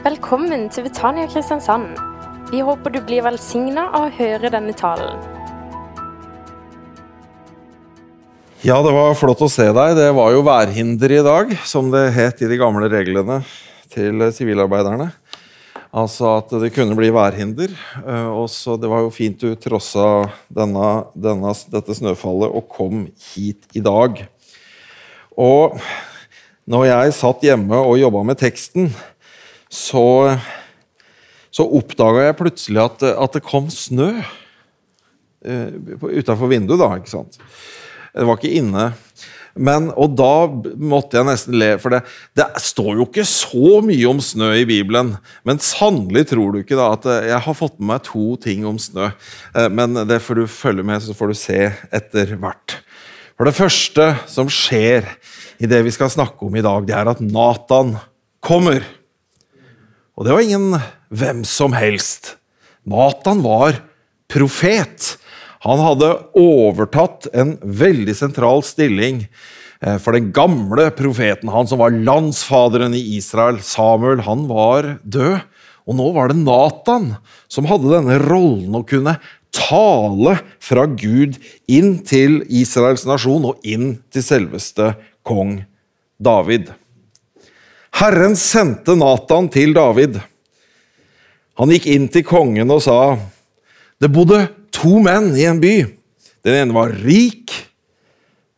Velkommen til Betania Kristiansand. Vi håper du blir velsigna av å høre denne talen. Ja, det var flott å se deg. Det var jo værhinder i dag, som det het i de gamle reglene til sivilarbeiderne. Altså at det kunne bli værhinder. Eh, Og så Det var jo fint du trossa denne, denne, dette snøfallet og kom hit i dag. Og når jeg satt hjemme og jobba med teksten, så, så oppdaga jeg plutselig at, at det kom snø uh, utafor vinduet. da, ikke sant? Det var ikke inne. Men, og da måtte jeg nesten le, for det, det står jo ikke så mye om snø i Bibelen. Men sannelig tror du ikke da at eh, jeg har fått med meg to ting om snø. Eh, Men det får du følge med, så får du se etter hvert. For det første som skjer i det vi skal snakke om i dag, det er at Natan kommer. Og det var ingen hvem som helst. Natan var profet. Han hadde overtatt en veldig sentral stilling eh, for den gamle profeten, han som var landsfaderen i Israel. Samuel han var død, og nå var det Natan som hadde denne rollen å kunne tale fra Gud inn til Israels nasjon og inn til selveste kong David. Herren sendte Natan til David. Han gikk inn til kongen og sa det bodde to menn i en by. Den ene var rik,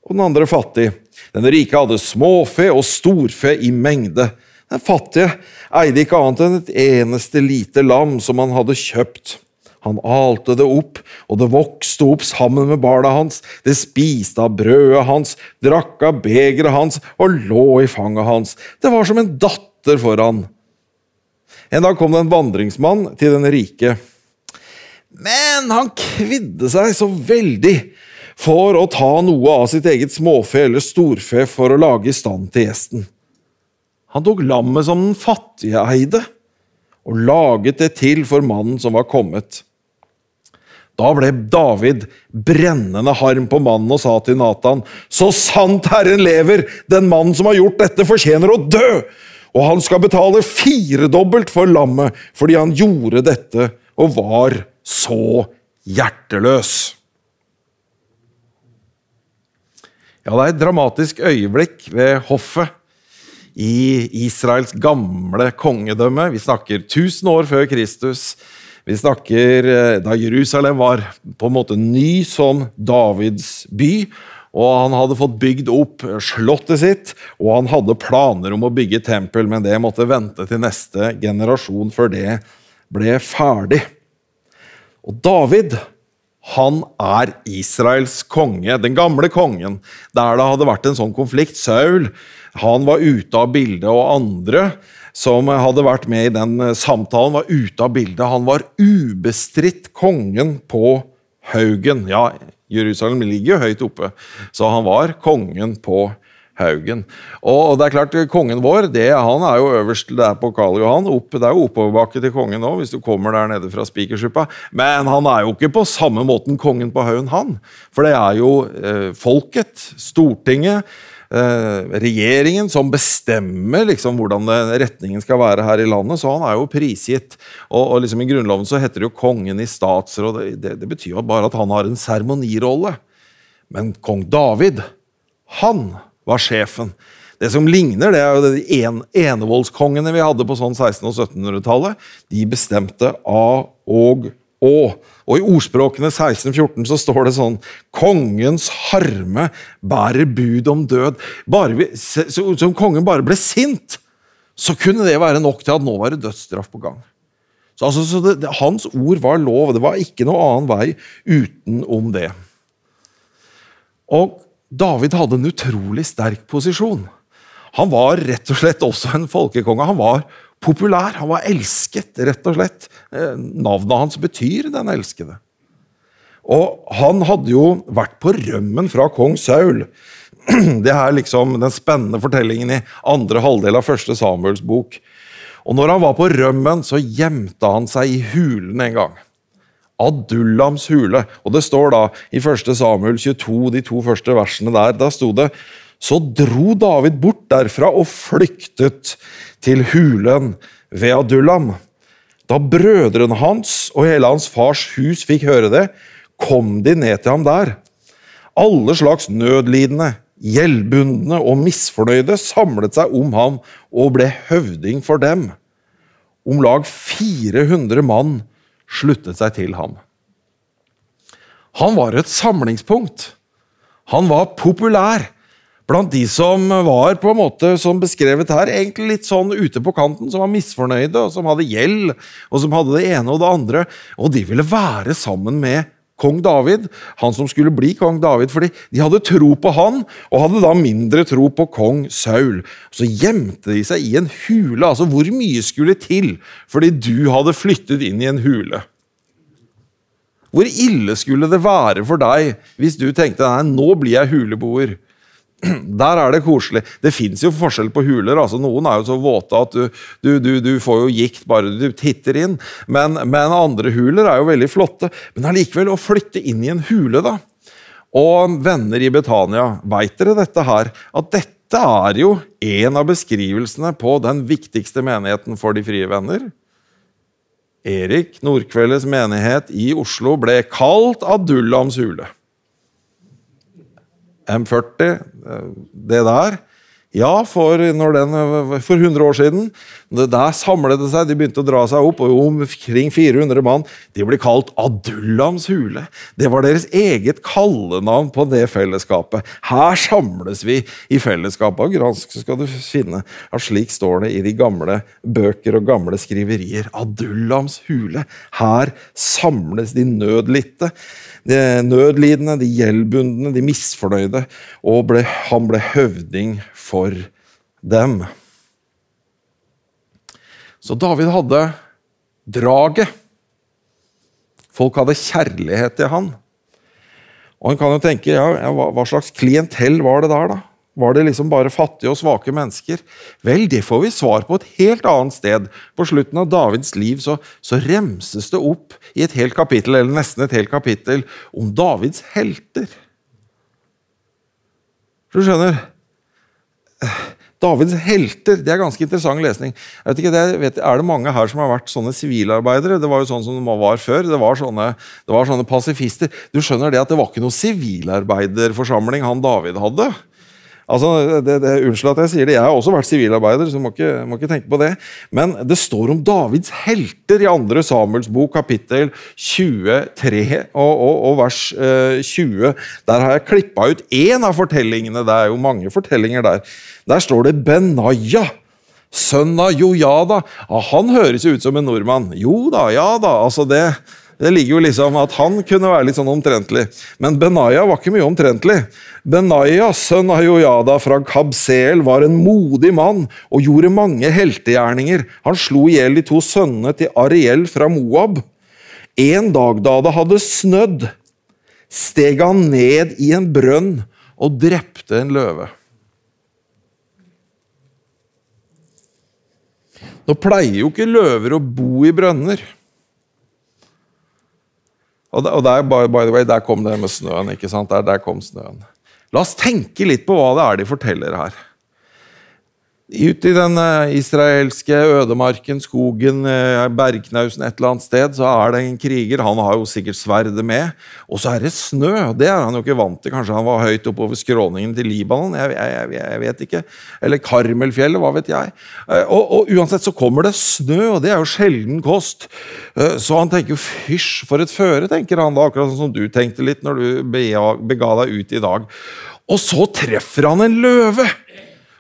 og den andre fattig. Den rike hadde småfe og storfe i mengde. Den fattige eide ikke annet enn et eneste lite lam som han hadde kjøpt. Han alte det opp, og det vokste opp sammen med barna hans. Det spiste av brødet hans, drakk av begeret hans og lå i fanget hans. Det var som en datter for han. En dag kom det en vandringsmann til den rike. Men han kvidde seg så veldig for å ta noe av sitt eget småfe eller storfe for å lage i stand til gjesten. Han tok lammet som den fattige eide, og laget det til for mannen som var kommet. Da ble David brennende harm på mannen og sa til Natan.: Så sant Herren lever, den mannen som har gjort dette, fortjener å dø! Og han skal betale firedobbelt for lammet fordi han gjorde dette og var så hjerteløs. Ja, det er et dramatisk øyeblikk ved hoffet i Israels gamle kongedømme. Vi snakker 1000 år før Kristus. Vi snakker eh, da Jerusalem var på en måte ny som Davids by. Og han hadde fått bygd opp slottet sitt, og han hadde planer om å bygge tempel, men det måtte vente til neste generasjon før det ble ferdig. Og David han er Israels konge, den gamle kongen. Der det hadde vært en sånn konflikt. Saul han var ute av bildet, og andre som hadde vært med i den samtalen, var ute av bildet. Han var ubestridt kongen på Haugen. Ja, Jerusalem ligger jo høyt oppe, så han var kongen på Haugen. Og det er klart, Kongen vår det, han er jo øverst der på Karl Johan. Opp, det er jo oppoverbakke til kongen nå, hvis du kommer der nede fra Spikersuppa. Men han er jo ikke på samme måten kongen på haugen, han. For det er jo eh, folket, Stortinget, eh, regjeringen som bestemmer liksom hvordan retningen skal være her i landet. Så han er jo prisgitt. Og, og liksom i Grunnloven så heter det jo kongen i statsråd. Det, det betyr jo bare at han har en seremonirolle. Men kong David, han var sjefen. Det som ligner, det er jo de en, enevoldskongene vi hadde på sånn 1600- og 1700-tallet. De bestemte av og Å. Og i ordspråkene 1614 så står det sånn Kongens harme bærer bud om død. Bare som kongen bare ble sint, så kunne det være nok til at nå var det dødsstraff på gang. Så, altså, så det, det, Hans ord var lov. Det var ikke noe annen vei utenom det. Og David hadde en utrolig sterk posisjon. Han var rett og slett også en folkekonge. Han var populær, han var elsket, rett og slett. Eh, navnet hans betyr 'den elskede'. Og han hadde jo vært på rømmen fra kong Saul. Det er liksom den spennende fortellingen i andre halvdel av første Samuels bok. Og når han var på rømmen, så gjemte han seg i hulen en gang. Adullams hule. Og det står da i 1. Samuel 22, de to første versene der, da sto det så dro David bort derfra og flyktet til hulen ved Adullam. Da brødrene hans og hele hans fars hus fikk høre det, kom de ned til ham der. Alle slags nødlidende, gjeldbundne og misfornøyde samlet seg om ham og ble høvding for dem. Om lag 400 mann sluttet seg til ham. Han var et samlingspunkt. Han var populær blant de som var på en måte som beskrevet her, egentlig litt sånn ute på kanten, som var misfornøyde, og som hadde gjeld, og som hadde det ene og det andre. Og de ville være sammen med kong David, han som skulle bli kong David, fordi de hadde tro på han, og hadde da mindre tro på kong Saul. Så gjemte de seg i en hule. Altså, hvor mye skulle til fordi du hadde flyttet inn i en hule? Hvor ille skulle det være for deg hvis du tenkte nei, nå blir jeg huleboer? Der er det koselig. Det fins jo forskjell på huler. altså Noen er jo så våte at du, du, du, du får jo gikt bare du titter inn. Men, men, andre huler er jo veldig flotte. Men allikevel, å flytte inn i en hule, da. Og venner i Betania, veit dere dette her? At dette er jo en av beskrivelsene på den viktigste menigheten for de frie venner. Erik Nordkveldes menighet i Oslo ble kalt Adullams hule. M40, det der. Ja, for, den, for 100 år siden. Der samlet det seg, de begynte å dra seg opp, og omkring 400 mann. De ble kalt Adullams hule. Det var deres eget kallenavn på det fellesskapet. Her samles vi i fellesskapet. Og gransk skal du finne at slik står det i de gamle bøker og gamle skriverier. Adullams hule. Her samles de nødlitte de nødlidende, de gjeldbundne, de misfornøyde, og ble, han ble høvding for dem. Så David hadde draget. Folk hadde kjærlighet til han. Og en kan jo tenke ja, hva, hva slags klientell var det der, da? Var det liksom bare fattige og svake mennesker? Vel, det får vi svar på et helt annet sted. På slutten av Davids liv så, så, remses det opp i et helt kapittel, eller nesten et helt kapittel, om Davids helter. Du skjønner Davids helter det er ganske interessant lesning. Jeg vet ikke, det, vet, er det mange her som har vært sånne sivilarbeidere? Det var jo sånn som det var før. Det var sånne, det var sånne pasifister. Du skjønner det at det var ikke noe sivilarbeiderforsamling han David hadde. Altså, det, det, unnskyld at jeg sier det, jeg har også vært sivilarbeider, så må ikke, må ikke tenke på det. Men det står om Davids helter i 2. Samuels bok, kapittel 23 og, og, og vers eh, 20. Der har jeg klippa ut én av fortellingene. Det er jo mange fortellinger der. Der står det Benaya. Sønn av Jojada. Ah, han høres jo ut som en nordmann. Jo da, ja da. altså det... Det ligger jo liksom at Han kunne være litt sånn omtrentlig. Men Benaya var ikke mye omtrentlig. Benaya, sønn av Jojada fra Kabsel, var en modig mann og gjorde mange heltegjerninger. Han slo i hjel de to sønnene til Ariel fra Moab. En dag da det hadde snødd, steg han ned i en brønn og drepte en løve. Nå pleier jo ikke løver å bo i brønner. Og, der, by the way, der kom det med snøen. ikke sant? Der, der kom snøen. La oss tenke litt på hva det er de forteller her. Ute i den eh, israelske ødemarken, skogen, eh, bergknausen et eller annet sted, så er det en kriger. Han har jo sikkert sverdet med. Og så er det snø. Det er han jo ikke vant til. Kanskje han var høyt oppover skråningen til Libanon? Jeg, jeg, jeg, vet ikke. Eller Karmelfjellet, hva vet jeg. Eh, og, og, uansett så kommer det snø, og det er jo sjelden kost. Så han tenker jo fysj, for et føre, tenker han da, akkurat sånn som du tenkte litt når du bega deg ut i dag. Og så treffer han en løve!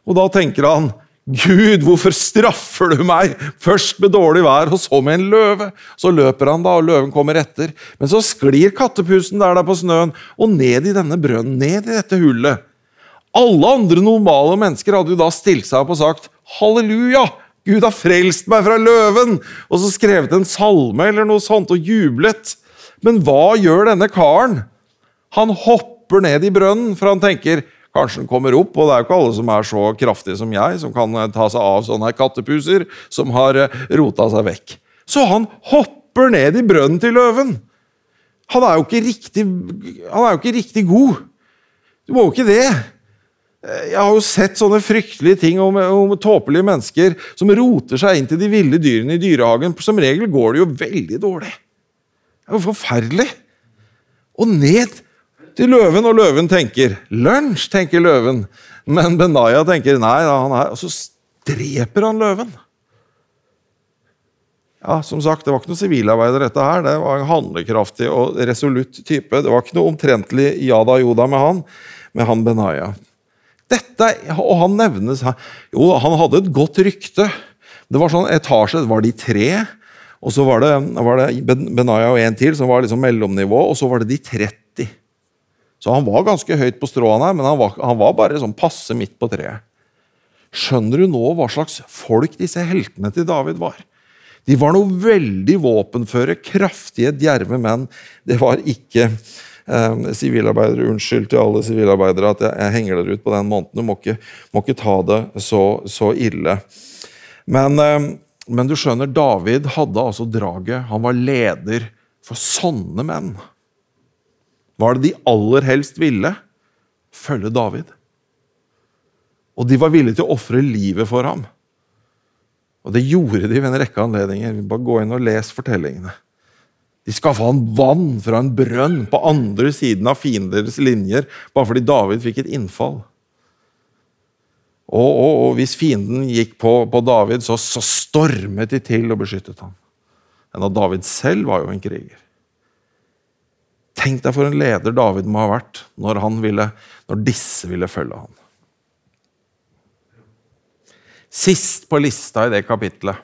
Og da tenker han Gud, hvorfor straffer du meg? Først med dårlig vær, og så med en løve. Så løper han, da, og løven kommer etter. Men så sklir kattepusen der, der på snøen og ned i denne brønnen, ned i dette hullet. Alle andre normale mennesker hadde jo da stilt seg opp og sagt halleluja! Gud har frelst meg fra løven! Og så skrevet en salme eller noe sånt og jublet. Men hva gjør denne karen? Han hopper ned i brønnen, for han tenker Kanskje den kommer opp, og det er jo ikke alle som er så kraftige som jeg, som kan eh, ta seg av sånne kattepuser som har eh, rota seg vekk. Så han hopper ned i brønnen til løven. Han er jo ikke riktig, han er jo ikke riktig god. Du må jo ikke det. Jeg har jo sett sånne fryktelige ting om, om tåpelige mennesker som roter seg inn til de ville dyrene i dyrehagen. Som regel går det jo veldig dårlig. Det er jo forferdelig. Og ned til løven, og løven tenker lunsj, tenker løven. Men Benaya tenker nei, han er, og så dreper han løven. Ja, som sagt, Det var ikke noen sivilarbeider, dette her. Det var en handlekraftig og resolutt type. Det var ikke noe omtrentlig ja da, jo da med han, med han Benaya. Dette, og han nevnes her Jo, han hadde et godt rykte. Det var sånn etasje, det var de tre. Og så var det, var det Benaya og en til som var liksom mellomnivå, og så var det de 30. Så han var ganske høyt på stråene men han var, han var bare sånn passe midt på treet. Skjønner du nå hva slags folk disse heltene til David var? De var noe veldig våpenføre, kraftige, djerve menn. Det var ikke eh, sivilarbeidere. Unnskyld til alle sivilarbeidere at jeg, jeg, henger dere ut på den måneden. Du må ikke, må ikke ta det så, så ille. Men, eh, men, du skjønner, David hadde altså draget. Han var leder for sånne menn. Hva er det de aller helst ville? Følge David. Og de var villige til å ofre livet for ham. Og det gjorde de ved en rekke anledninger. Bare Gå inn og les fortellingene. De skaffa han vann fra en brønn på andre siden av fienders linjer bare fordi David fikk et innfall. Og, og, og hvis fienden gikk på, på David, så, så, stormet de til og beskyttet ham. Men David selv var jo en kriger. Tenk deg for en leder David må ha vært når, ville, når disse ville følge ham. Sist på lista i det kapitlet.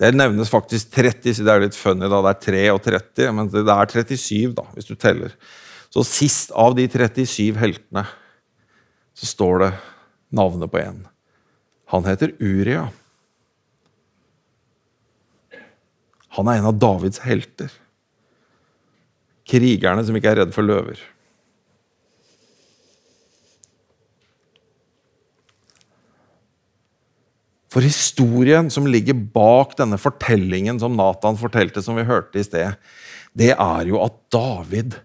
Det nevnes faktisk 30, så det er litt funny. da, Det er 3 og 30, men det er 37, da, hvis du teller. Så sist av de 37 heltene så står det navnet på en. Han heter Uria. Han er en av Davids helter. Krigerne som ikke er redd for løver. For historien som ligger bak denne fortellingen som Nathan fortalte, som vi hørte i sted, det er jo at David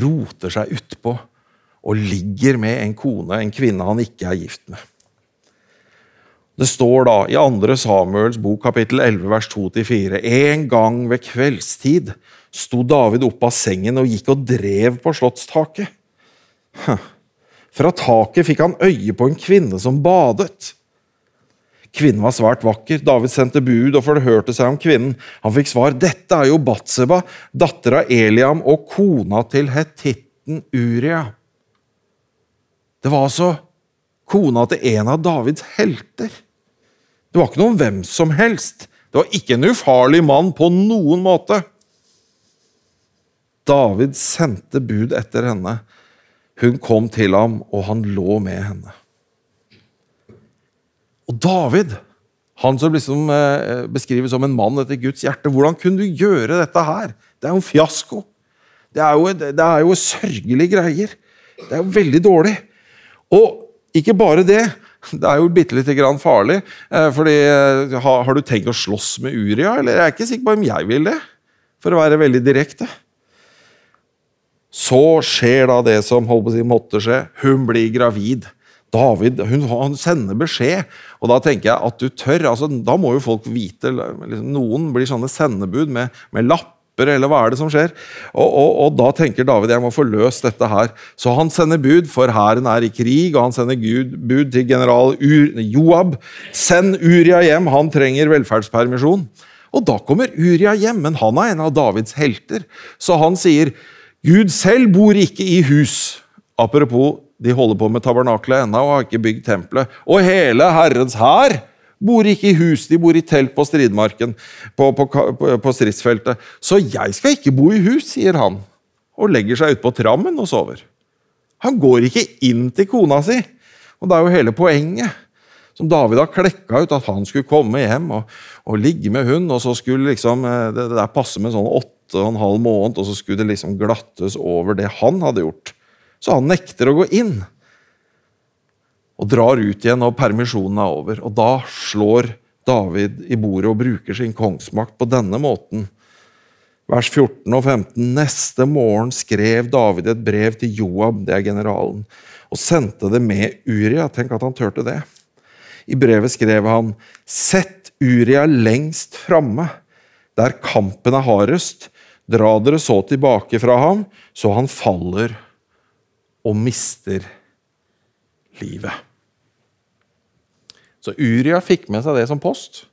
roter seg utpå og ligger med en kone, en kvinne han ikke er gift med. Det står da i 2. Samuels bok kapittel 11 vers 2-4.: En gang ved kveldstid sto David opp av sengen og gikk og drev på slottstaket. Fra taket fikk han øye på en kvinne som badet. Kvinnen var svært vakker. David sendte bud og forhørte seg om kvinnen. Han fikk svar dette er jo Batseba, datter av Eliam og kona til hetitten Uria. Det var altså kona til en av Davids helter. Det var ikke noen hvem som helst. Det var ikke en ufarlig mann på noen måte. David sendte bud etter henne. Hun kom til ham, og han lå med henne. Og David, han som liksom eh, beskrives som en mann etter Guds hjerte, hvordan kunne du gjøre dette her? Det er jo en fiasko. Det er jo, det er jo sørgelige greier. Det er jo veldig dårlig. Og ikke bare det. Det er jo bitte lite grann farlig. Eh, fordi eh, har, du tenkt å slåss med Uria? Eller jeg er ikke sikker på om jeg vil det, for å være veldig direkte. Så skjer da det som holdt på å si måtte skje. Hun blir gravid. David hun, han sender beskjed, og da tenker jeg at du tør. altså Da må jo folk vite liksom, Noen blir sånne sendebud med, med lapper, eller hva er det som skjer? Og, og, og, da tenker David jeg må få løst dette her. Så han sender bud, for hæren er i krig, og han sender Gud, bud til general Ur, Joab. Send Uria hjem, han trenger velferdspermisjon. Og da kommer Uria hjem, men han er en av Davids helter. Så han sier Gud selv bor ikke i hus. Apropos de holder på med tabernaklet ennå og har ikke bygd tempelet. Og hele Herrens hær bor ikke i hus, de bor i telt på stridmarken, på, på, på, stridsfeltet. Så jeg skal ikke bo i hus, sier han, og legger seg utpå trammen og sover. Han går ikke inn til kona si, og det er jo hele poenget. Som David har klekka ut, at han skulle komme hjem og, og ligge med hun, og så skulle liksom, eh, det, det der passe med sånn åtte og en halv måned, og så skulle det liksom glattes over det han hadde gjort. Så han nekter å gå inn. Og drar ut igjen når permisjonen er over. Og da slår David i bordet og bruker sin kongsmakt på denne måten. Vers 14 og 15. Neste morgen skrev David et brev til Joab, det er generalen, og sendte det med Uria. Tenk at han turte det. I brevet skrev han Sett Uria lengst framme, der kampen er hardest. Dra dere så tilbake fra ham, så han faller og mister livet. Så Uria fikk med seg det som post.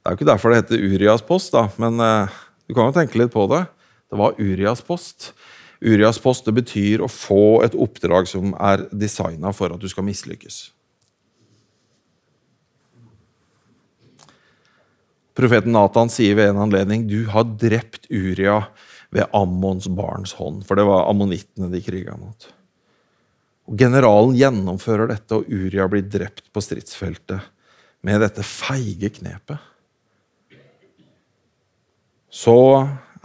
Det er jo ikke derfor det heter Urias post, da, men eh, du kan jo tenke litt på det. Det var Urias post. Urias post det betyr å få et oppdrag som er designa for at du skal mislykkes. Profeten Nathan sier ved en anledning du har drept Uria ved Ammons barns hånd. For det var ammonittene de kriga mot. Og Generalen gjennomfører dette, og Uria blir drept på stridsfeltet med dette feige knepet. Så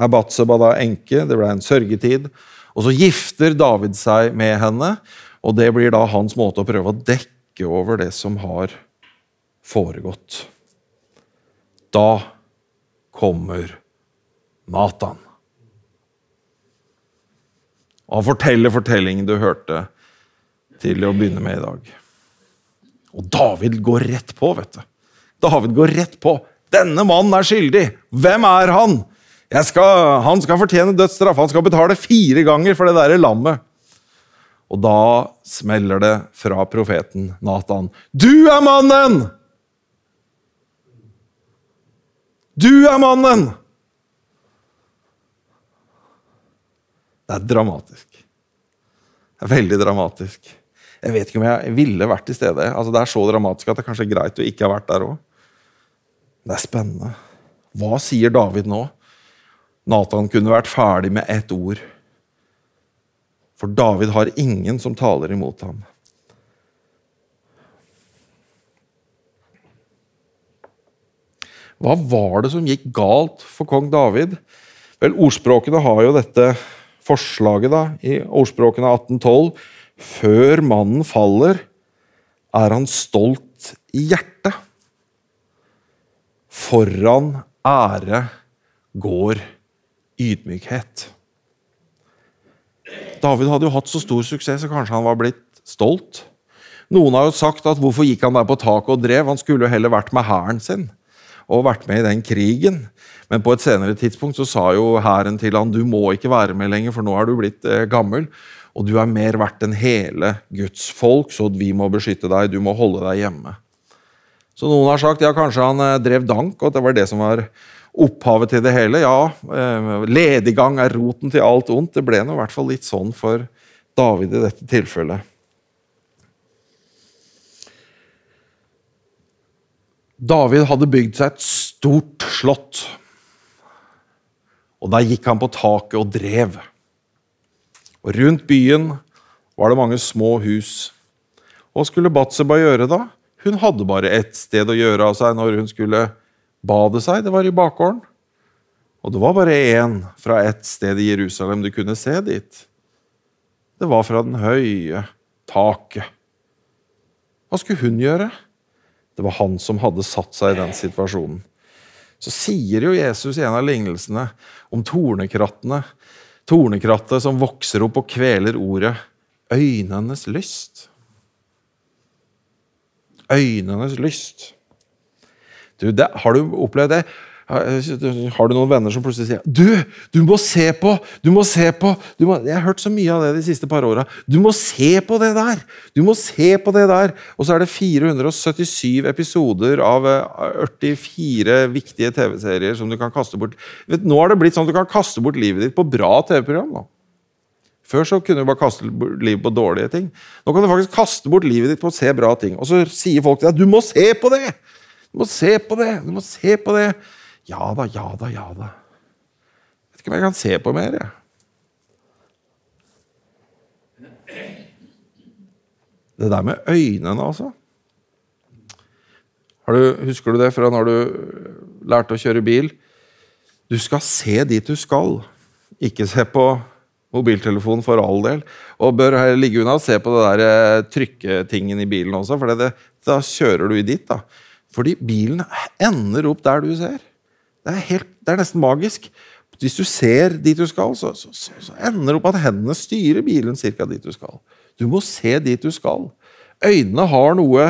er Batseba da enke, det ble en sørgetid. Og så gifter David seg med henne, og det blir da hans måte å prøve å dekke over det som har foregått. Da kommer Nathan. Og han forteller fortellingen du hørte til å begynne med i dag. Og David går rett på, vet du. David går rett på. Denne mannen er skyldig! Hvem er han? Skal, han skal fortjene dødsstraff. Han skal betale fire ganger for det derre lammet. Og da smeller det fra profeten Natan. Du er mannen! Du er mannen! Det er dramatisk. Det er veldig dramatisk. Jeg vet ikke om jeg ville vært til stede. Altså, det er så dramatisk at det kanskje er greit å ikke ha vært der òg. Det er spennende. Hva sier David nå? Nathan kunne vært ferdig med ett ord. For David har ingen som taler imot ham. Hva var det som gikk galt for kong David? Vel, Ordspråkene har jo dette forslaget da, i ordspråkene 1812. Før mannen faller, er han stolt i hjertet. Foran ære går ydmykhet. David hadde jo hatt så stor suksess, så kanskje han var blitt stolt. Noen har jo sagt at hvorfor gikk han der på taket og drev? Han skulle jo heller vært med hæren sin og vært med i den krigen. Men på et senere tidspunkt så sa jo hæren til han du må ikke være med lenger, for nå er du blitt eh, gammel. Og du er mer verdt enn hele Guds folk, så vi må beskytte deg. Du må holde deg hjemme. Så noen har sagt ja, kanskje han eh, drev dank, og at det var det som var opphavet til det hele. Ja, eh, lediggang er roten til alt ondt. Det ble nå i hvert fall litt sånn for David i dette tilfellet. David hadde bygd seg et stort slott. Og der gikk han på taket og drev. Og rundt byen var det mange små hus. Hva skulle Batseba gjøre da? Hun hadde bare ett sted å gjøre av seg når hun skulle bade seg. Det var i bakgården. Og det var bare én fra ett sted i Jerusalem du kunne se dit. Det var fra den høye taket. Hva skulle hun gjøre? Det var han som hadde satt seg i den situasjonen. Så sier jo Jesus i en av lignelsene om tornekrattene. Tornekrattet som vokser opp og kveler ordet. Øynenes lyst. Øynenes lyst. Du, det, har du opplevd det? Har du noen venner som plutselig sier Du, du må se på! Du må se på! Må, jeg har hørt så mye av det de siste par åra. Du må se på det der! Du må se på det der! Og så er det 477 episoder av 44 eh, viktige TV-serier som du kan kaste bort. Vet, nå har det blitt sånn at du kan kaste bort livet ditt på bra TV-program. Før så kunne du bare kaste livet på dårlige ting. Nå kan du faktisk kaste bort livet ditt på å se bra ting. Og så sier folk til deg du må se på det! Du må se på det! Du må se på det! Ja da, ja da, ja da. Jeg vet ikke om jeg kan se på mer, jeg. Det der med øynene, altså. Du, husker du det fra når du lærte å kjøre bil? Du skal se dit du skal, ikke se på mobiltelefonen for all del. Og bør ligge unna og se på det der eh, trykketingen i bilen også, for da kjører du i ditt. da. Fordi bilen ender opp der du ser. Det er, helt, det er nesten magisk. Hvis du ser dit du skal, så, så, så, så ender det opp at hendene styrer bilen ca. dit du skal. Du må se dit du skal. Øynene har noe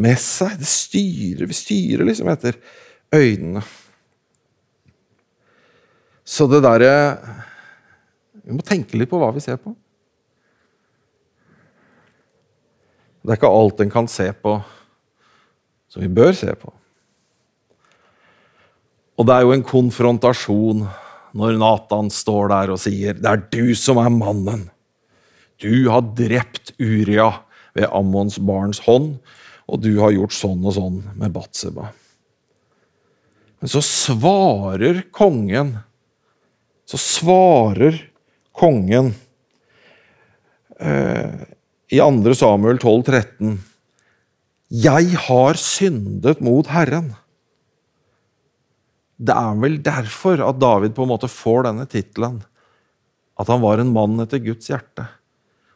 med seg. Det styrer, Vi styrer liksom etter øynene. Så det derre Vi må tenke litt på hva vi ser på. Det er ikke alt en kan se på som vi bør se på. Og det er jo en konfrontasjon når Nathan står der og sier 'Det er du som er mannen'. Du har drept Uria ved Ammons barns hånd, og du har gjort sånn og sånn med Batseba. Men så svarer kongen Så svarer kongen eh, i 2. Samuel 12, 13 Jeg har syndet mot Herren. Det er vel derfor at David på en måte får denne tittelen. At han var en mann etter Guds hjerte.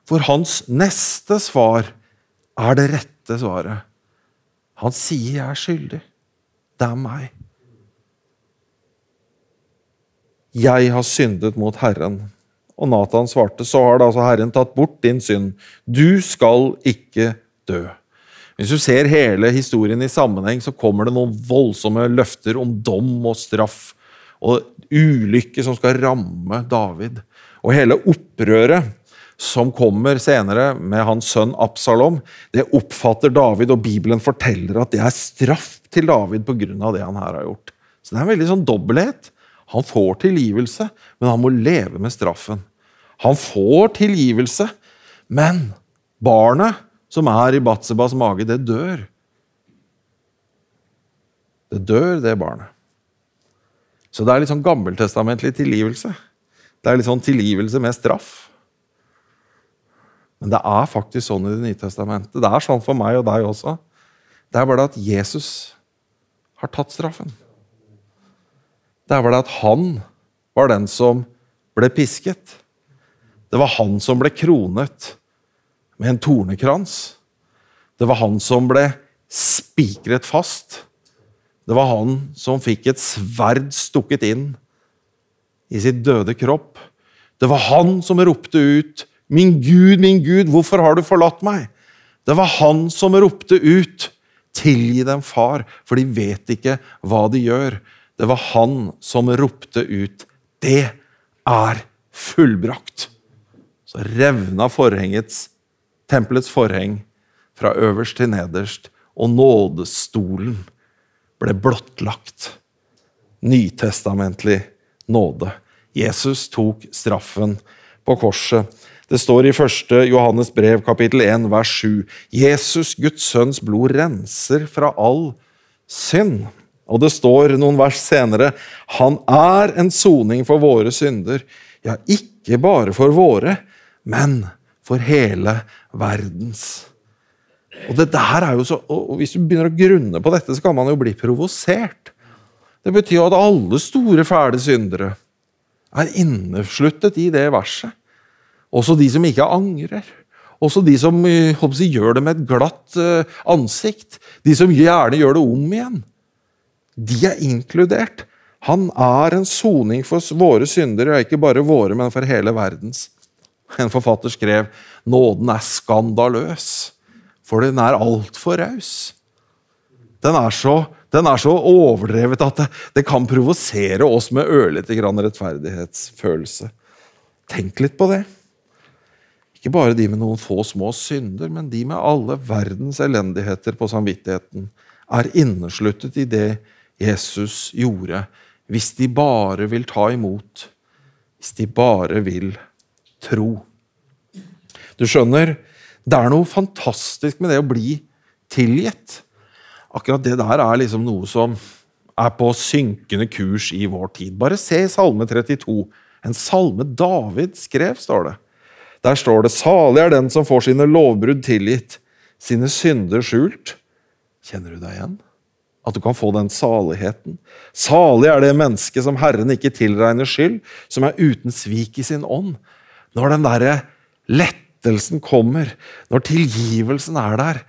For hans neste svar er det rette svaret. Han sier 'jeg er skyldig'. Det er meg. Jeg har syndet mot Herren. Og Nathan svarte, så har da altså Herren tatt bort din synd. Du skal ikke dø. Hvis du ser hele historien i sammenheng, så kommer det noen voldsomme løfter om dom og straff og ulykke som skal ramme David. Og hele opprøret som kommer senere med hans sønn Absalom, det oppfatter David, og Bibelen forteller at det er straff til David pga. det han her har gjort. Så det er en veldig sånn dobbelthet. Han får tilgivelse, men han må leve med straffen. Han får tilgivelse, men barnet som er i Batsebas mage, det dør. Det dør, det barnet. Så det er litt sånn gammeltestamentlig tilgivelse. Det er litt sånn tilgivelse med straff. Men det er faktisk sånn i Det nye testamentet. Det er sånn for meg og deg også. Det er bare det at Jesus har tatt straffen. Det er bare det at han var den som ble pisket. Det var han som ble kronet med en tornekrans. Det var han som ble spikret fast. Det var han som fikk et sverd stukket inn i sitt døde kropp. Det var han som ropte ut 'Min Gud, min Gud, hvorfor har du forlatt meg?' Det var han som ropte ut 'Tilgi dem, far, for de vet ikke hva de gjør'. Det var han som ropte ut 'Det er fullbrakt'. Så revna forhengets, tempelets forheng fra øverst til nederst, og nådestolen ble blottlagt. Nytestamentlig nåde. Jesus tok straffen på korset. Det står i 1. Johannes brev, kapittel 1, vers 7. Jesus, Guds sønns blod, renser fra all synd. Og det står noen vers senere Han er en soning for våre synder. Ja, ikke bare for våre, men for hele verdens. Og så, og Hvis du begynner å grunne på dette, så kan man jo bli provosert. Det betyr jo at alle store, fæle syndere er innesluttet i det verset. Også de som ikke angrer. Også de som håper, jeg, gjør det med et glatt uh, ansikt. De som gjerne gjør det om igjen. De er inkludert. Han er en soning for våre syndere, og ikke bare våre, men for hele verdens. En forfatter skrev nåden er skandaløs, for den er altfor raus. Den, den, er så overdrevet at det, det kan provosere oss med ørlite grann rettferdighetsfølelse. Tenk litt på det. Ikke bare de med noen få små synder, men de med alle verdens elendigheter på samvittigheten, er innesluttet i det Jesus gjorde, hvis de bare vil ta imot, hvis de bare vil tro. Du skjønner, det er noe fantastisk med det å bli tilgitt. Akkurat det der er liksom noe som er på synkende kurs i vår tid. Bare se i Salme 32. En salme David skrev, står det. Der står det 'Salig er den som får sine lovbrudd tilgitt, sine synder skjult'. Kjenner du deg igjen? At du kan få den saligheten. Salig er det mennesket som Herren ikke tilregner skyld, som er uten svik i sin ånd. Når den derre lettelsen kommer, når tilgivelsen er der,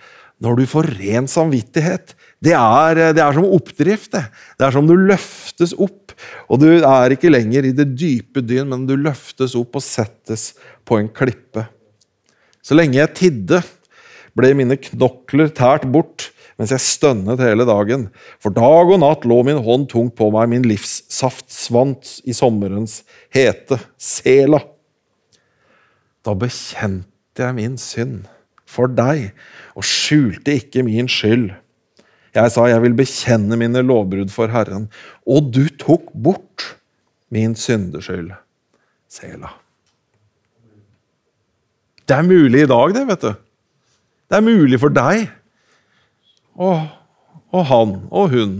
når du får ren samvittighet Det er, det er som oppdrift. Det. det er som du løftes opp. Og du er ikke lenger i det dype dyn, men du løftes opp og settes på en klippe. Så lenge jeg tidde, ble mine knokler tært bort mens jeg stønnet hele dagen. For dag og natt lå min hånd tungt på meg, min livssaft svant i sommerens hete. Sela. Da bekjente jeg min synd for deg og skjulte ikke min skyld. Jeg sa, jeg vil bekjenne mine lovbrudd for Herren, og du tok bort min syndeskyld. Sela. Det er mulig i dag, det, vet du. Det er mulig for deg og, og han og hun.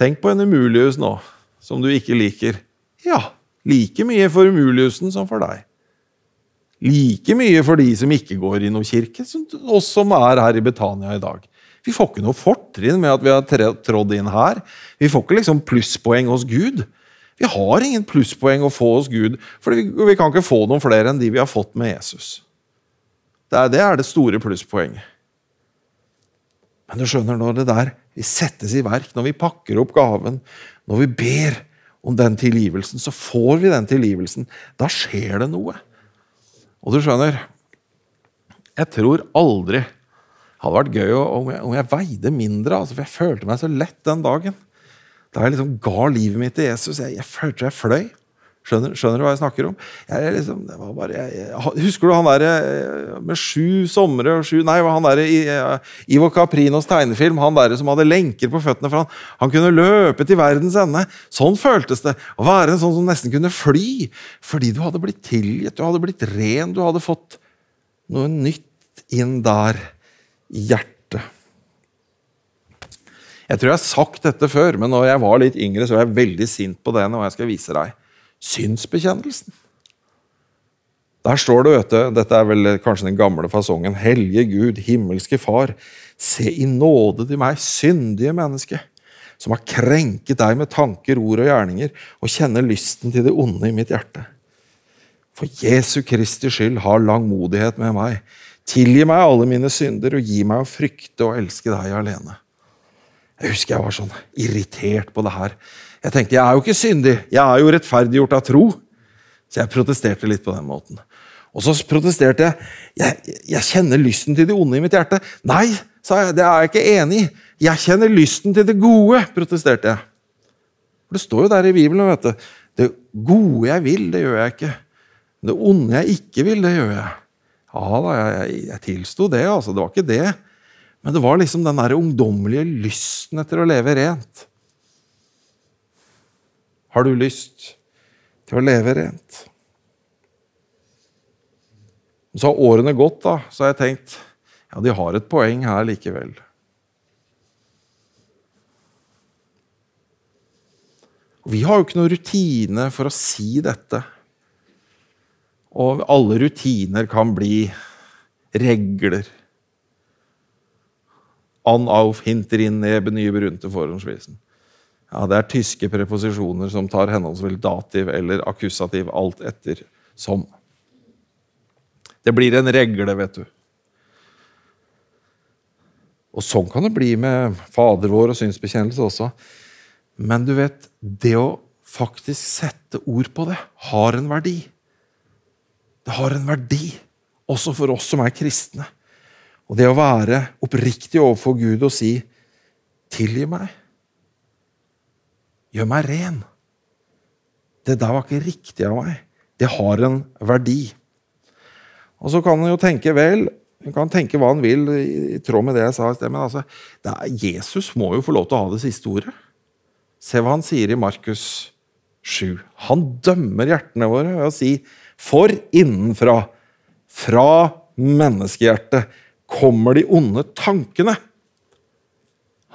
Tenk på en umulighus nå, som du ikke liker. Ja, like mye for umulighusen som for deg. Like mye for de som ikke går i noen kirke, som oss som er her i Betania i dag. Vi får ikke noe fortrinn med at vi har trådd inn her. Vi får ikke liksom plusspoeng hos Gud. Vi har ingen plusspoeng å få hos Gud, for vi, kan ikke få noen flere enn de vi har fått med Jesus. Det, er det store plusspoenget. Men du skjønner, når det der vi settes i verk, når vi pakker opp gaven, når vi ber om den tilgivelsen, så får vi den tilgivelsen. Da skjer det noe. Og du skjønner, jeg tror aldri det hadde vært gøy om jeg, om jeg veide mindre, altså, for jeg følte meg så lett den dagen. Da jeg liksom ga livet mitt til Jesus. Jeg, jeg følte jeg fløy. Skjønner, skjønner, du hva jeg snakker om? Jeg, liksom, bare, jeg, husker du han der eh, med sju somre og sju Nei, han derre uh, Ivo Caprinos tegnefilm, han der som hadde lenker på føttene for han, han kunne løpe til verdens ende. Sånn føltes det. Å være en sånn som nesten kunne fly. Fordi du hadde blitt tilgitt, du hadde blitt ren, du hadde fått noe nytt inn der hjertet. Jeg tror jeg har sagt dette før, men når jeg var litt yngre, så var jeg veldig sint på det og jeg skal vise deg. Synsbekjennelsen. Der står det, vet du, dette er vel kanskje den gamle fasongen, Hellige Gud, himmelske Far, se i nåde til meg, syndige menneske, som har krenket deg med tanker, ord og gjerninger, og kjenner lysten til det onde i mitt hjerte. For Jesu Kristi skyld, ha langmodighet med meg. Tilgi meg alle mine synder, og gi meg å frykte og elske deg alene. Jeg husker jeg var sånn irritert på det her. Jeg tenkte jeg er jo ikke syndig, jeg er jo rettferdiggjort av tro. Så jeg protesterte litt på den måten. Og så protesterte jeg. jeg. Jeg kjenner lysten til det onde i mitt hjerte. Nei, sa jeg, det er jeg ikke enig i. Jeg kjenner lysten til det gode, protesterte jeg. For Det står jo der i Bibelen. vet du. Det gode jeg vil, det gjør jeg ikke. Det onde jeg ikke vil, det gjør jeg. Ja da, jeg, jeg tilsto det, altså. Det var ikke det. Men det var liksom den der ungdommelige lysten etter å leve rent. Har du lyst til å leve rent? Så har årene gått, da, så har jeg tenkt ja, de har et poeng her likevel. Vi har jo ikke noen rutine for å si dette. Og alle rutiner kan bli regler An auf hinterin neben nye berunte forhåndsvisen. Ja, det er tyske preposisjoner som tar henholdsvis dativ eller akkusativ, alt etter som. Det blir en regle, vet du. Og sånn kan det bli med Fader vår og synsbekjennelse også. Men du vet, det å faktisk sette ord på det, har en verdi. Det har en verdi, også for oss som er kristne. Og det å være oppriktig overfor Gud og si 'tilgi meg', gjør meg ren. Det der var ikke riktig av meg. Det har en verdi. Og så kan han jo tenke vel han kan tenke hva han vil, i tråd med det jeg sa i sted, men altså, er, Jesus må jo få lov til å ha det siste ordet. Se hva han sier i Markus 7. Han dømmer hjertene våre ved å si 'for innenfra', fra menneskehjertet, kommer de onde tankene.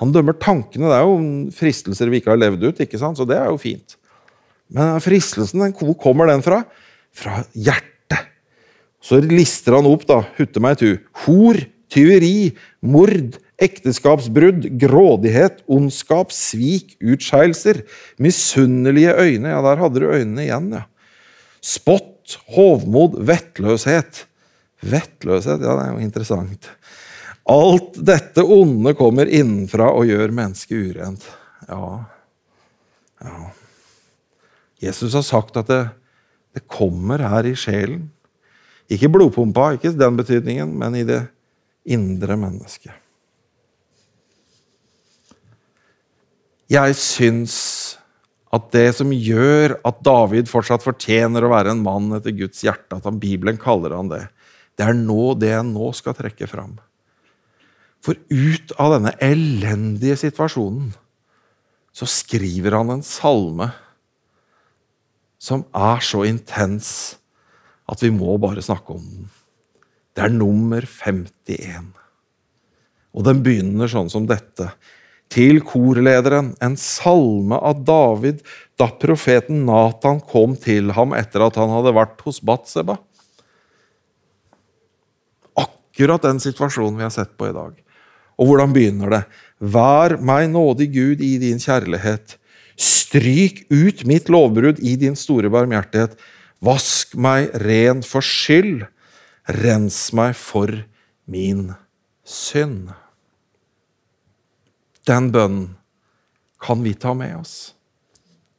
Han dømmer tankene. Det er jo fristelser vi ikke har levd ut, ikke sant? så det er jo fint. Men fristelsen, hvor kommer den fra? Fra hjertet. Så lister han opp, da, hutte meg tu. Hor, tyveri, mord, ekteskapsbrudd, grådighet, ondskap, svik, utskeielser, misunnelige øyne Ja, der hadde du øynene igjen, ja. Spott, hovmod, vettløshet. Vettløshet, ja, det er jo interessant. Alt dette onde kommer innenfra og gjør mennesket urent. Ja. ja. Jesus har sagt at det, det kommer her i sjelen. Ikke blodpumpa, ikke den betydningen, men i det indre mennesket. Jeg syns at det som gjør at David fortsatt fortjener å være en mann etter Guds hjerte, at han, Bibelen kaller han det, det er nå det jeg nå skal trekke fram. For ut av denne elendige situasjonen så skriver han en salme som er så intens at vi må bare snakke om den. Det er nummer 51. Og den begynner sånn som dette til korlederen en salme av David da profeten Natan kom til ham etter at han hadde vært hos Batseba. Akkurat den situasjonen vi har sett på i dag. Og hvordan begynner det? Vær meg nådig, Gud, i din kjærlighet. Stryk ut mitt lovbrudd i din store barmhjertighet. Vask meg ren for skyld. Rens meg for min synd. Den bønnen kan vi ta med oss.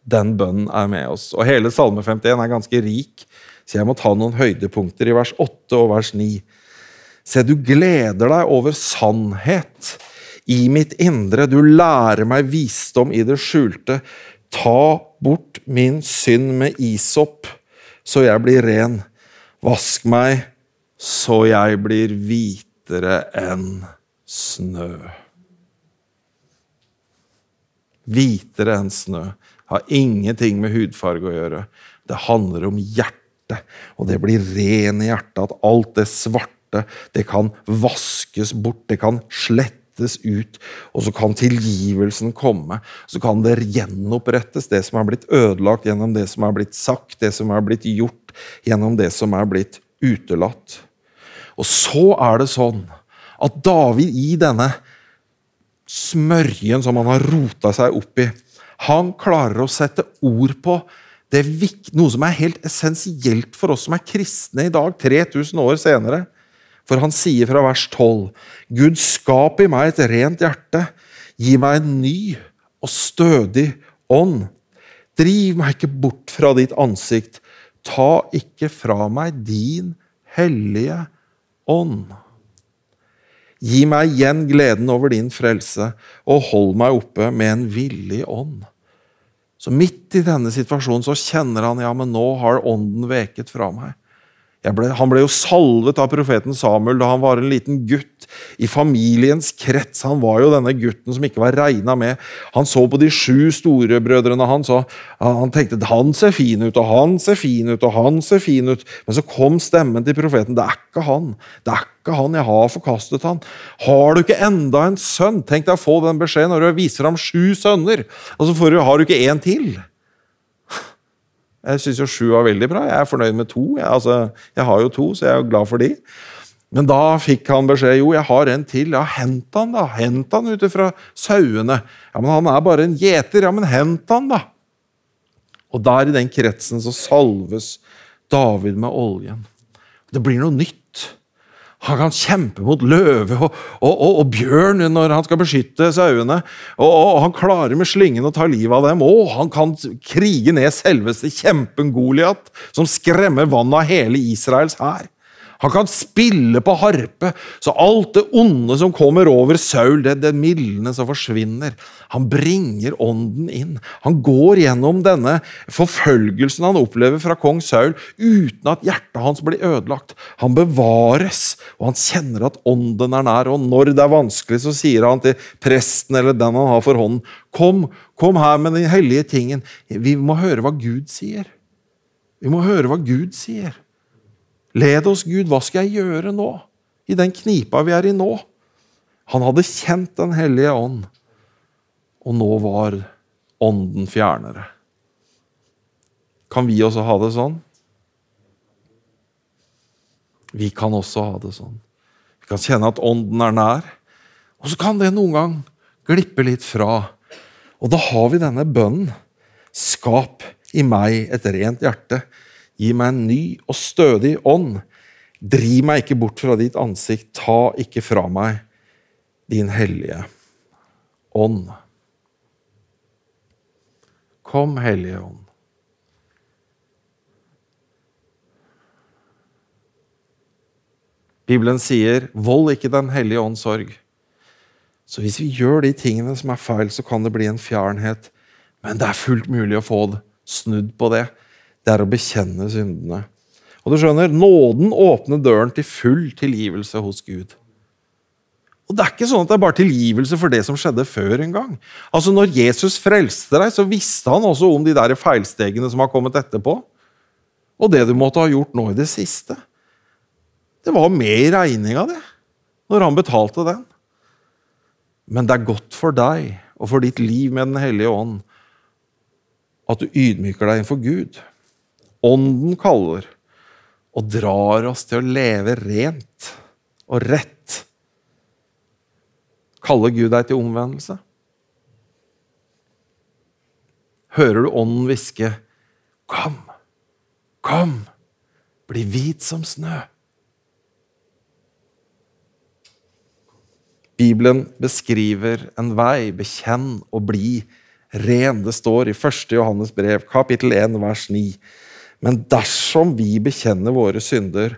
Den bønnen er med oss. Og hele Salme 51 er ganske rik, så jeg må ta noen høydepunkter i vers 8 og vers 9. Se, du gleder deg over sannhet i mitt indre. Du lærer meg visdom i det skjulte. Ta bort min synd med isopp, så jeg blir ren. Vask meg, så jeg blir hvitere enn snø. Hvitere enn snø. Har ingenting med hudfarge å gjøre. Det handler om hjertet. Og det blir ren i hjertet. At alt det svarte, det kan vaskes bort. Det kan slettes ut. Og så kan tilgivelsen komme. Så kan det gjenopprettes, det som er blitt ødelagt gjennom det som er blitt sagt, det som er blitt gjort, gjennom det som er blitt utelatt. Og så er det sånn at David i denne smørjen som han har rota seg opp i. Han klarer å sette ord på det noe som er helt essensielt for oss som er kristne i dag, 3000 år senere. For han sier fra vers 12.: Gud, skap i meg et rent hjerte. Gi meg en ny og stødig ånd. Driv meg ikke bort fra ditt ansikt. Ta ikke fra meg din hellige ånd. Gi meg igjen gleden over din frelse, og hold meg oppe med en villig ånd. Så midt i denne situasjonen så kjenner han ja, men nå har ånden veket fra meg. Ble, han ble jo salvet av profeten Samuel da han var en liten gutt i familiens krets. Han var jo denne gutten som ikke var regna med. Han så på de sju storebrødrene hans og han tenkte han ser fin ut, og han ser fin ut, og han ser fin ut. Men så kom stemmen til profeten. Det er ikke han. Det er ikke han. Jeg har forkastet han. Har du ikke enda en sønn? Tenk deg å få den beskjeden når du viser ham sju sønner. Og så har du ikke en til. Jeg syns jo sju var veldig bra. Jeg er fornøyd med to. Jeg, altså, jeg har jo to, så jeg er jo glad for de. Men da fikk han beskjed jo, jeg har en til. Ja, hent han, da. Hent han ut fra sauene. Ja, men han er bare en gjeter. Ja, men hent han, da. Og der i den kretsen så salves David med oljen. Det blir noe nytt. Han kan kjempe mot løve og, og, og, og, bjørn når han skal beskytte sauene. Og, han klarer med slyngen å ta livet av dem. Og han kan krige ned selveste kjempen Goliat, som skremmer vannet av hele Israels hær. Han kan spille på harpe, så alt det onde som kommer over Saul, det, det mildne som forsvinner. Han bringer ånden inn. Han går gjennom denne forfølgelsen han opplever fra kong Saul, uten at hjertet hans blir ødelagt. Han bevares, og han kjenner at ånden er nær. Og når det er vanskelig, så sier han til presten eller den han har for hånden, kom, kom her med den hellige tingen. Vi må høre hva Gud sier. Vi må høre hva Gud sier. Led oss, Gud, hva skal jeg gjøre nå? I den knipa vi er i nå. Han hadde kjent Den hellige ånd, og nå var ånden fjernere. Kan vi også ha det sånn? Vi kan også ha det sånn. Vi kan kjenne at ånden er nær, og så kan det noen gang glippe litt fra. Og da har vi denne bønnen. Skap i meg et rent hjerte Gi meg en ny og stødig ånd. Driv meg ikke bort fra ditt ansikt. Ta ikke fra meg din hellige ånd. Kom, Hellige Ånd. Bibelen sier 'vold ikke Den hellige ånds sorg'. Så hvis vi gjør de tingene som er feil, så kan det bli en fjernhet. Men det er fullt mulig å få snudd på det. Det er å bekjenne syndene. Og du skjønner, Nåden åpner døren til full tilgivelse hos Gud. Og Det er ikke sånn at det er bare tilgivelse for det som skjedde før en gang. Altså Når Jesus frelste deg, så visste han også om de der feilstegene som har kommet etterpå. Og det du måtte ha gjort nå i det siste. Det var med i regninga, det, når han betalte den. Men det er godt for deg og for ditt liv med Den hellige ånd at du ydmyker deg innenfor Gud. Ånden kaller og drar oss til å leve rent og rett. Kaller Gud deg til omvendelse? Hører du Ånden hviske 'Kom, kom, bli hvit som snø'? Bibelen beskriver en vei. Bekjenn og bli ren. Det står i 1. Johannes brev, kapittel 1, vers 9. Men dersom vi bekjenner våre synder,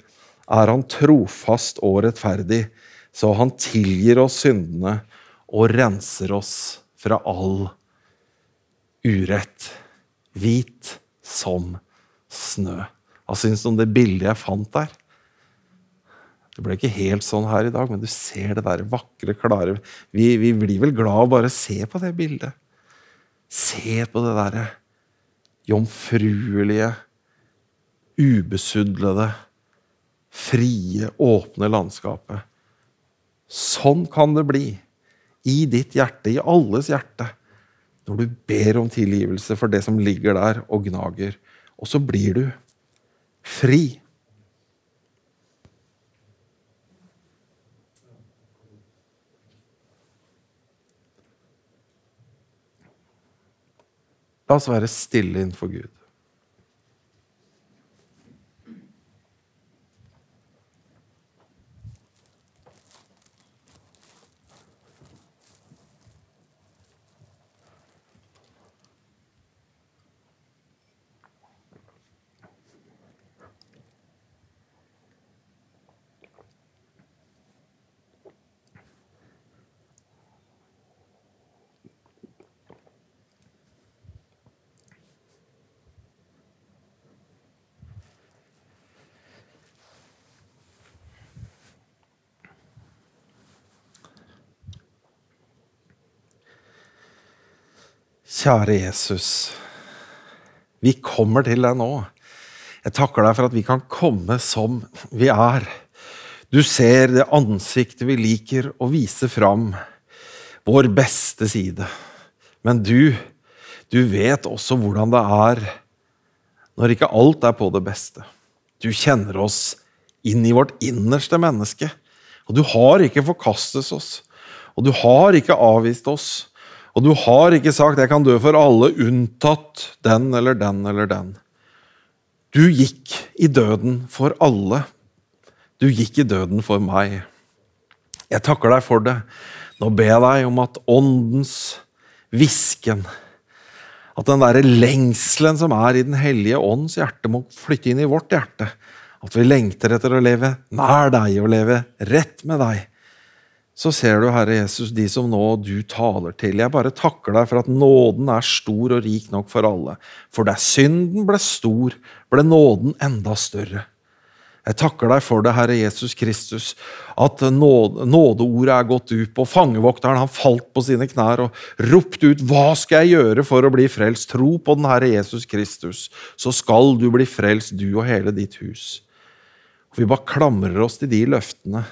er Han trofast og rettferdig, så Han tilgir oss syndene og renser oss fra all urett. Hvit som snø. Hva syns du om det bildet jeg fant der? Det ble ikke helt sånn her i dag, men du ser det der vakre, klare Vi, vi blir vel glad av bare å se på det bildet. Se på det derre jomfruelige, ubesudlede, frie, åpne landskapet. Sånn kan det bli i ditt hjerte, i alles hjerte, når du ber om tilgivelse for det som ligger der og gnager. Og så blir du fri. La oss være stille innenfor Gud. Kjære Jesus. Vi kommer til deg nå. Jeg takker deg for at vi kan komme som vi er. Du ser det ansiktet vi liker å vise fram, vår beste side. Men du, du vet også hvordan det er når ikke alt er på det beste. Du kjenner oss inn i vårt innerste menneske. Og du har ikke forkastet oss. Og du har ikke avvist oss. Og du har ikke sagt 'jeg kan dø for alle', unntatt den eller den eller den. Du gikk i døden for alle. Du gikk i døden for meg. Jeg takker deg for det. Nå ber jeg deg om at åndens hvisken, at den derre lengselen som er i Den hellige ånds hjerte, må flytte inn i vårt hjerte. At vi lengter etter å leve nær deg og leve rett med deg så ser du, Herre Jesus, de som nå du taler til. Jeg bare takker deg for at nåden er stor og rik nok for alle. For der synden ble stor, ble nåden enda større. Jeg takker deg for det, Herre Jesus Kristus, at nådeordet er gått ut, på. fangevokteren han falt på sine knær og ropte ut 'Hva skal jeg gjøre for å bli frelst?' Tro på den Herre Jesus Kristus, så skal du bli frelst, du og hele ditt hus. Og vi bare klamrer oss til de løftene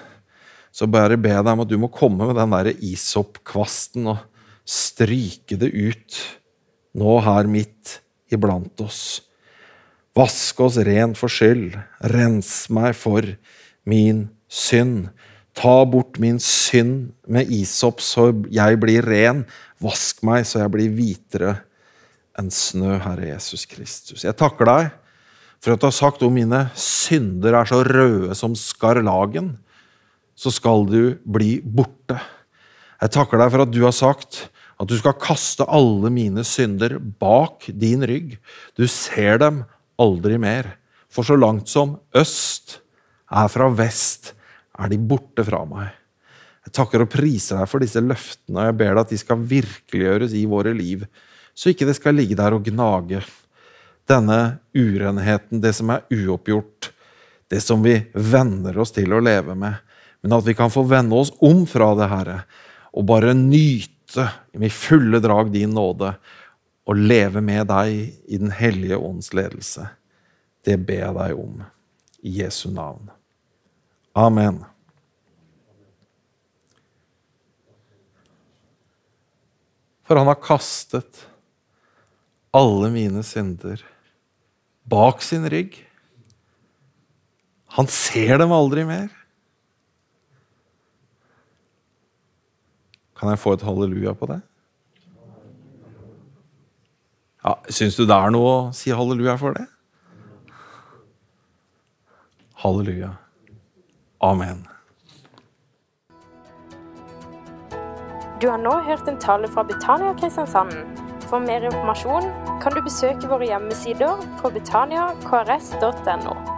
så bare be deg om at du må komme med den der isoppkvasten og stryke det ut nå her midt iblant oss. Vask oss ren for skyld, rens meg for min synd. Ta bort min synd med isopp så jeg blir ren. Vask meg så jeg blir hvitere enn snø, Herre Jesus Kristus. Jeg takker deg for at du har sagt om mine synder er så røde som skarlagen så skal du bli borte. Jeg takker deg for at du har sagt at du skal kaste alle mine synder bak din rygg. Du ser dem aldri mer. For så langt som øst er fra vest, er de borte fra meg. Jeg takker og priser deg for disse løftene, og jeg ber deg at de skal virkeliggjøres i våre liv, så ikke det skal ligge der og gnage. Denne urenheten, det som er uoppgjort, det som vi venner oss til å leve med, men at vi kan få vende oss om fra det, Herre, og bare nyte i fulle drag din nåde, og leve med deg i Den hellige ånds ledelse. Det ber jeg deg om. I Jesu navn. Amen. For han har kastet alle mine synder bak sin rygg. Han ser dem aldri mer. Kan jeg få et halleluja på det? Ja, Syns du det er noe å si halleluja for det? Halleluja. Amen. Du har nå hørt en tale fra Betania Kristiansand. For mer informasjon kan du besøke våre hjemmesider på betaniakrs.no.